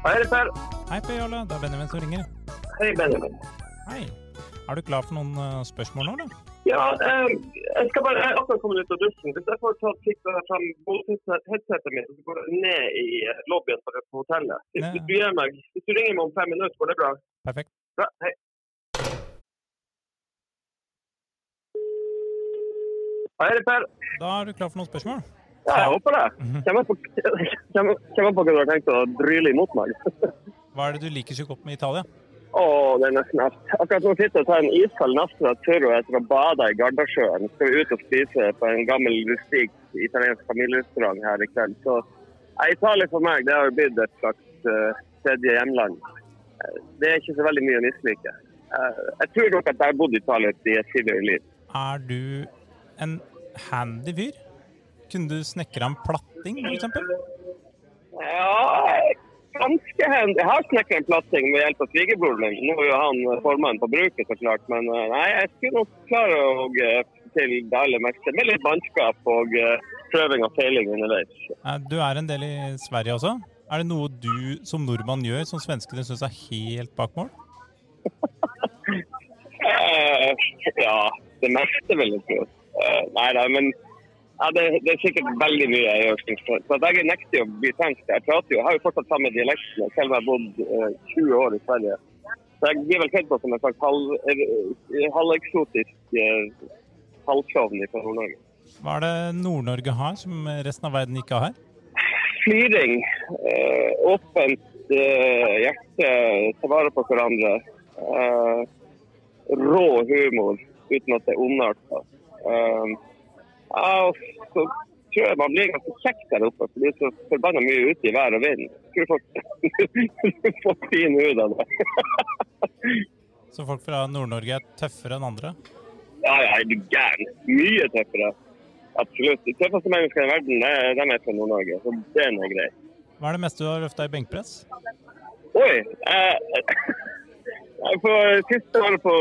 Hei, det er Per. Hei, Per Jarle. Det er Benjamin som ringer. Hei, Benjamin. Hei. Er du klar for noen uh, spørsmål nå, da? Ja, eh, jeg skal bare jeg akkurat kommet ut av dusjen. Hvis jeg får ta fiksa fram headsetet mitt, så går jeg ned i eh, lobbyen på hotellet. Hvis, du gir meg, hvis du ringer meg om fem minutter, går det bra? Perfekt. Bra, hei. Hei, det er Per. Da er du klar for noen spørsmål? Ja, jeg håper det. Mhm. Kommer på, hva du har tenkt å dryle imot meg. Hva er det du liker så godt med Italia? Å, det er nesten alt. Akkurat nå sitter jeg og tar en iskald Nastra og etter å bade i Gardasjøen. Skal vi ut og spise på en gammel rustikk italiensk familierestaurant her i kveld. Så Italia for meg det har blitt et slags uh, tredje hjemland. Eh, Det er ikke så veldig mye å mislike. Uh, jeg tror nok at jeg har bodd i Italia i et tidligere liv. Er du en handy fyr? Kunne du snekra en platting, f.eks.? Ja, ganske hendig. Jeg har snekra en platting med hjelp av svigerbroren min. Nå er jo han formann på bruket, så klart. Men eh, nei, jeg skulle nok klare å eh, til det aller meste. Med litt mannskap og eh, prøving og feiling underveis. Du er en del i Sverige også. Er det noe du som nordmann gjør som svenskene syns er helt bak mål? Ja, det meste vil jeg tro. Eh, nei da, men ja, det, det er sikkert veldig mye jeg gjør. Så jeg nekter å bli tenkt. Jeg prater jo, jeg har jo fortsatt samme dialekt, selv om jeg har bodd eh, 20 år i Sverige. Så jeg blir vel sett på som en slags halv, eh, halveksotisk eh, halvklovn fra Nord-Norge. Hva er det Nord-Norge har som resten av verden ikke har? Flyring. eh, åpent eh, hjerte, ta vare på hverandre. Eh, rå humor uten at det er ondarta. Eh, ja, og så tror jeg man blir ganske kjekk der oppe, for det er så forbanna mye ute i vær og vind. Skulle fått, fått fin hud av det. Så folk fra Nord-Norge er tøffere enn andre? Ja, ja, er du gæren? Mye tøffere. Absolutt. De tøffeste menneskene i verden, er- de er fra Nord-Norge, så det er noe greit. Hva er det meste du har løfta i benkpress? Oi! Eh, for siste året på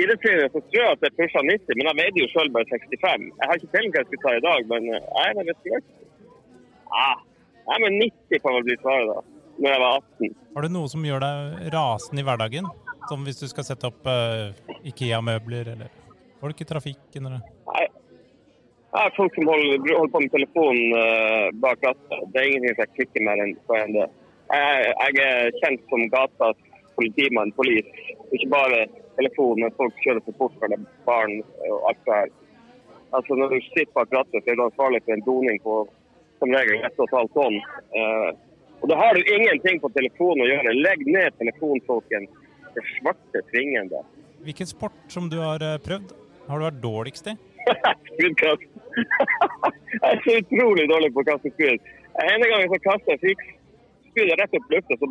idrettslinja så tror jeg at jeg pusha 90, men jeg veide jo sjøl bare 65. Jeg har ikke telling hva jeg skulle ta i dag, men jeg er men vet du jeg er med men 90 kan vel bli svaret, da. Når jeg var 18. Har du noe som gjør deg rasende i hverdagen? Som hvis du skal sette opp uh, Ikea-møbler eller folk i trafikken eller Nei. Jeg har folk som holder, holder på med telefonen uh, bak rattet. Det er ingenting som jeg klikker mer på enn det. Jeg, jeg er kjent som gatas politimann, polis. Ikke bare telefon, men folk kjører for fort er barn og alt det her. Altså Når du sitter bak rattet, så er du ansvarlig for en doning på som regel 1,5 tonn. Eh, og da har du ingenting på telefonen å gjøre. Legg ned telefonen, folkens. Det svarte tvingende. Hvilken sport som du har eh, prøvd, har du vært dårligst i? Spydkast. jeg er så utrolig dårlig på å kaste spyd. En gang så kastet jeg fikk spydet rett opp lufta, så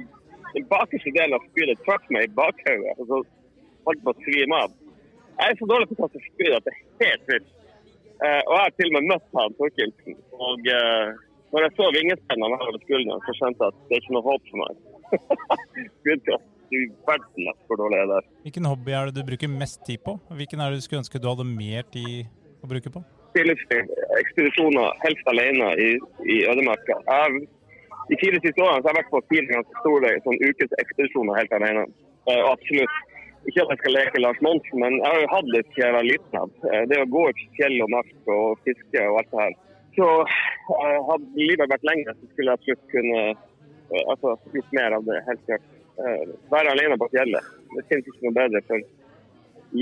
den bakerste delen av spydet trakk meg i bakhodet. Holdt på å svime av. Jeg er så dårlig på å kaste spyd at det er helt vilt. Eh, og jeg har til og med møtt han Torkelsen. Og eh, når jeg så vingespennene over skulderen, så skjønte jeg at det er ikke noe håp for meg. Spydkast. Du verden hvor dårlig jeg er der. Hvilken hobby er det du bruker mest tid på? Hvilken er det du skulle ønske du hadde mer tid å bruke på? friluftsliv, ekspedisjoner, helst alene i, i ødemarka. Jeg de fire siste årene så har jeg vært på fire ganske store sånn ukesekspedisjoner helt alene. Eh, absolutt. Ikke at jeg skal leke Lars Monsen, men jeg har jo hatt litt siden jeg var liten. det å gå i fjell og mark og fiske og alt det her. Så eh, hadde livet vært lenger, så skulle jeg absolutt kunne eh, altså, gjort mer av det. helt klart. Eh, være alene på fjellet. Det finnes ikke noe bedre for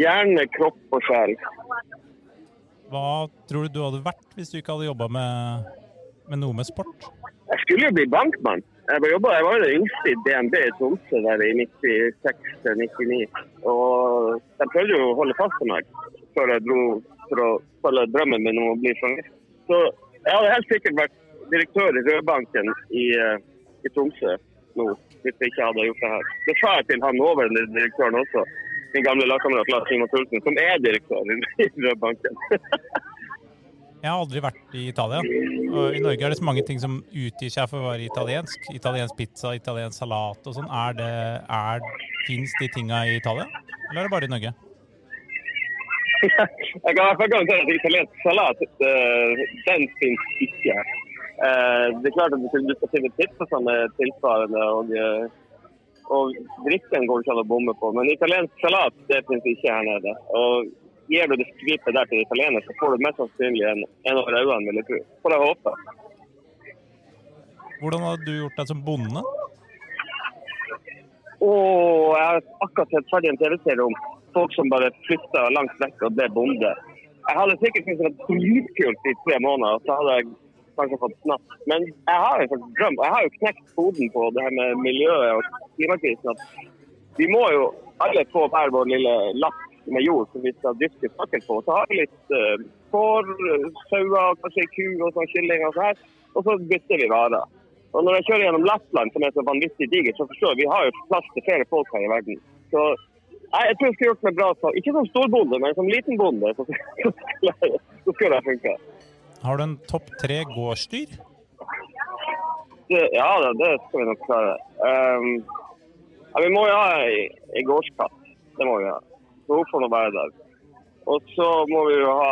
hjerne, kropp og sjel. Hva tror du du hadde vært hvis du ikke hadde jobba med, med noe med sport? Jeg skulle jo bli bankmann. Jeg jobbet, jeg var jo den yngste i DNB i Tromsø der i 96-99. Og de prøvde jo å holde fast på meg før jeg dro for å følge drømmen min om å bli journalist. Så jeg hadde helt sikkert vært direktør i Rødbanken i, eh, i Tromsø nå, hvis jeg ikke hadde gjort det her. Det sa jeg til han nåværende direktøren også, min gamle lagkamerat Lars Simon Tulsen, som er direktør i Rødbanken. Jeg har aldri vært i Italia. Og I Norge er det så mange ting som utgir seg for å være italiensk. Italiensk pizza, italiensk salat og sånn. Er det, er, Fins de tinga i Italia, eller er det bare i Norge? Jeg kan i hvert fall garantere at italiensk salat, eh, den finnes ikke. Eh, det er klart at du skal finne pizza som er tilsvarende, og, eh, og drikken går ikke an å bomme på. Men italiensk salat det finnes ikke her nede. Og Gir du det skvipet der til italiener, så får du mest sannsynlig en, en over øynene, vil jeg tro. Får jeg håpe. Hvordan har du gjort deg som bonde? Oh, jeg har akkurat sett ferdig en TV-serie om folk som bare flytta langt vekk og ble bonde. Jeg hadde sikkert syntes det var dritkult i tre måneder, og så hadde jeg kanskje fått snapp. Men jeg har jo slags drøm. jeg har jo knekt koden på det her med miljøet og klimakrisen. at Vi må jo alle få hver vår lille lapp med jord som vi skal dyrke fakkel på. Så har vi litt uh, får, sauer, kanskje ku og sånn kylling og sånn her. Og så bytter vi varer. Og når jeg kjører gjennom Lappland, som er så vanvittig digert, så forstår jeg vi har jo plass til flere folk her i verden. Så jeg, jeg tror jeg skulle gjort meg bra som ikke som storbonde, men som liten bonde. Så, så skulle det funke. Har du en topp tre gårdsdyr? Ja, det, det, skal vi nok klare. Um, ja, vi må jo ha ei gårdskatt. Det må vi ha. Hun får nå være der. Og så må vi jo ha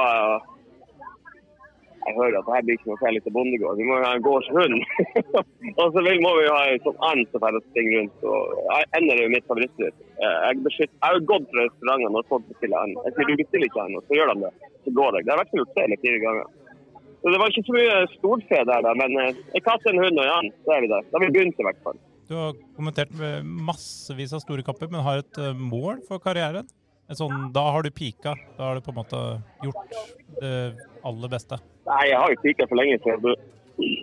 jeg hører at det her blir ikke noe særlig til bondegård. Vi må jo ha en gårdshund. og så må vi jo ha en sånn and som får springe rundt. og Ender er jo mitt favorittdyr. Jeg, har jo gått fra restauranten når fått bestille and. Jeg sier du bestiller ikke and, og så gjør de det. Så går jeg. Det har vært gjort tre eller fire ganger. Så Det var ikke så mye storfe der, da, men en eh, katt, en hund og en and, så er vi der. Da har vi begynt i hvert fall. Du har kommentert massevis av store kapper, men har et eh, mål for karrieren? Sånn, da har du pika? Da har du på en måte gjort det aller beste? Nei, jeg har jo pika for lenge siden.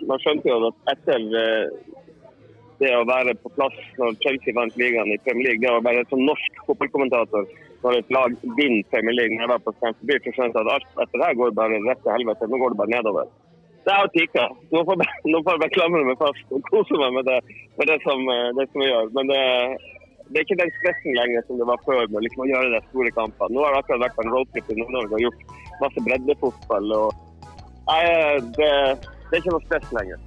Man skjønte jo at etter eh, det å være på plass når Chelsea vant ligaen i Premier League, det å være som norsk fotballkommentator når et lag vinner Premier League når jeg var på Stamford Bridge, så skjønte jeg at alt etter det går bare rett til helvete. Nå går det bare nedover. Det er jo pika. Nå får jeg bare klamre meg fast og kose meg med det, med det, som, eh, det som jeg gjør. Men det, det er ikke den stressen lenger som det var før med liksom å gjøre de store kampene. Nå har det akkurat vært på en roadtrip i Nord-Norge og gjort masse breddefotball. og nei, det, det er ikke noe stress lenger.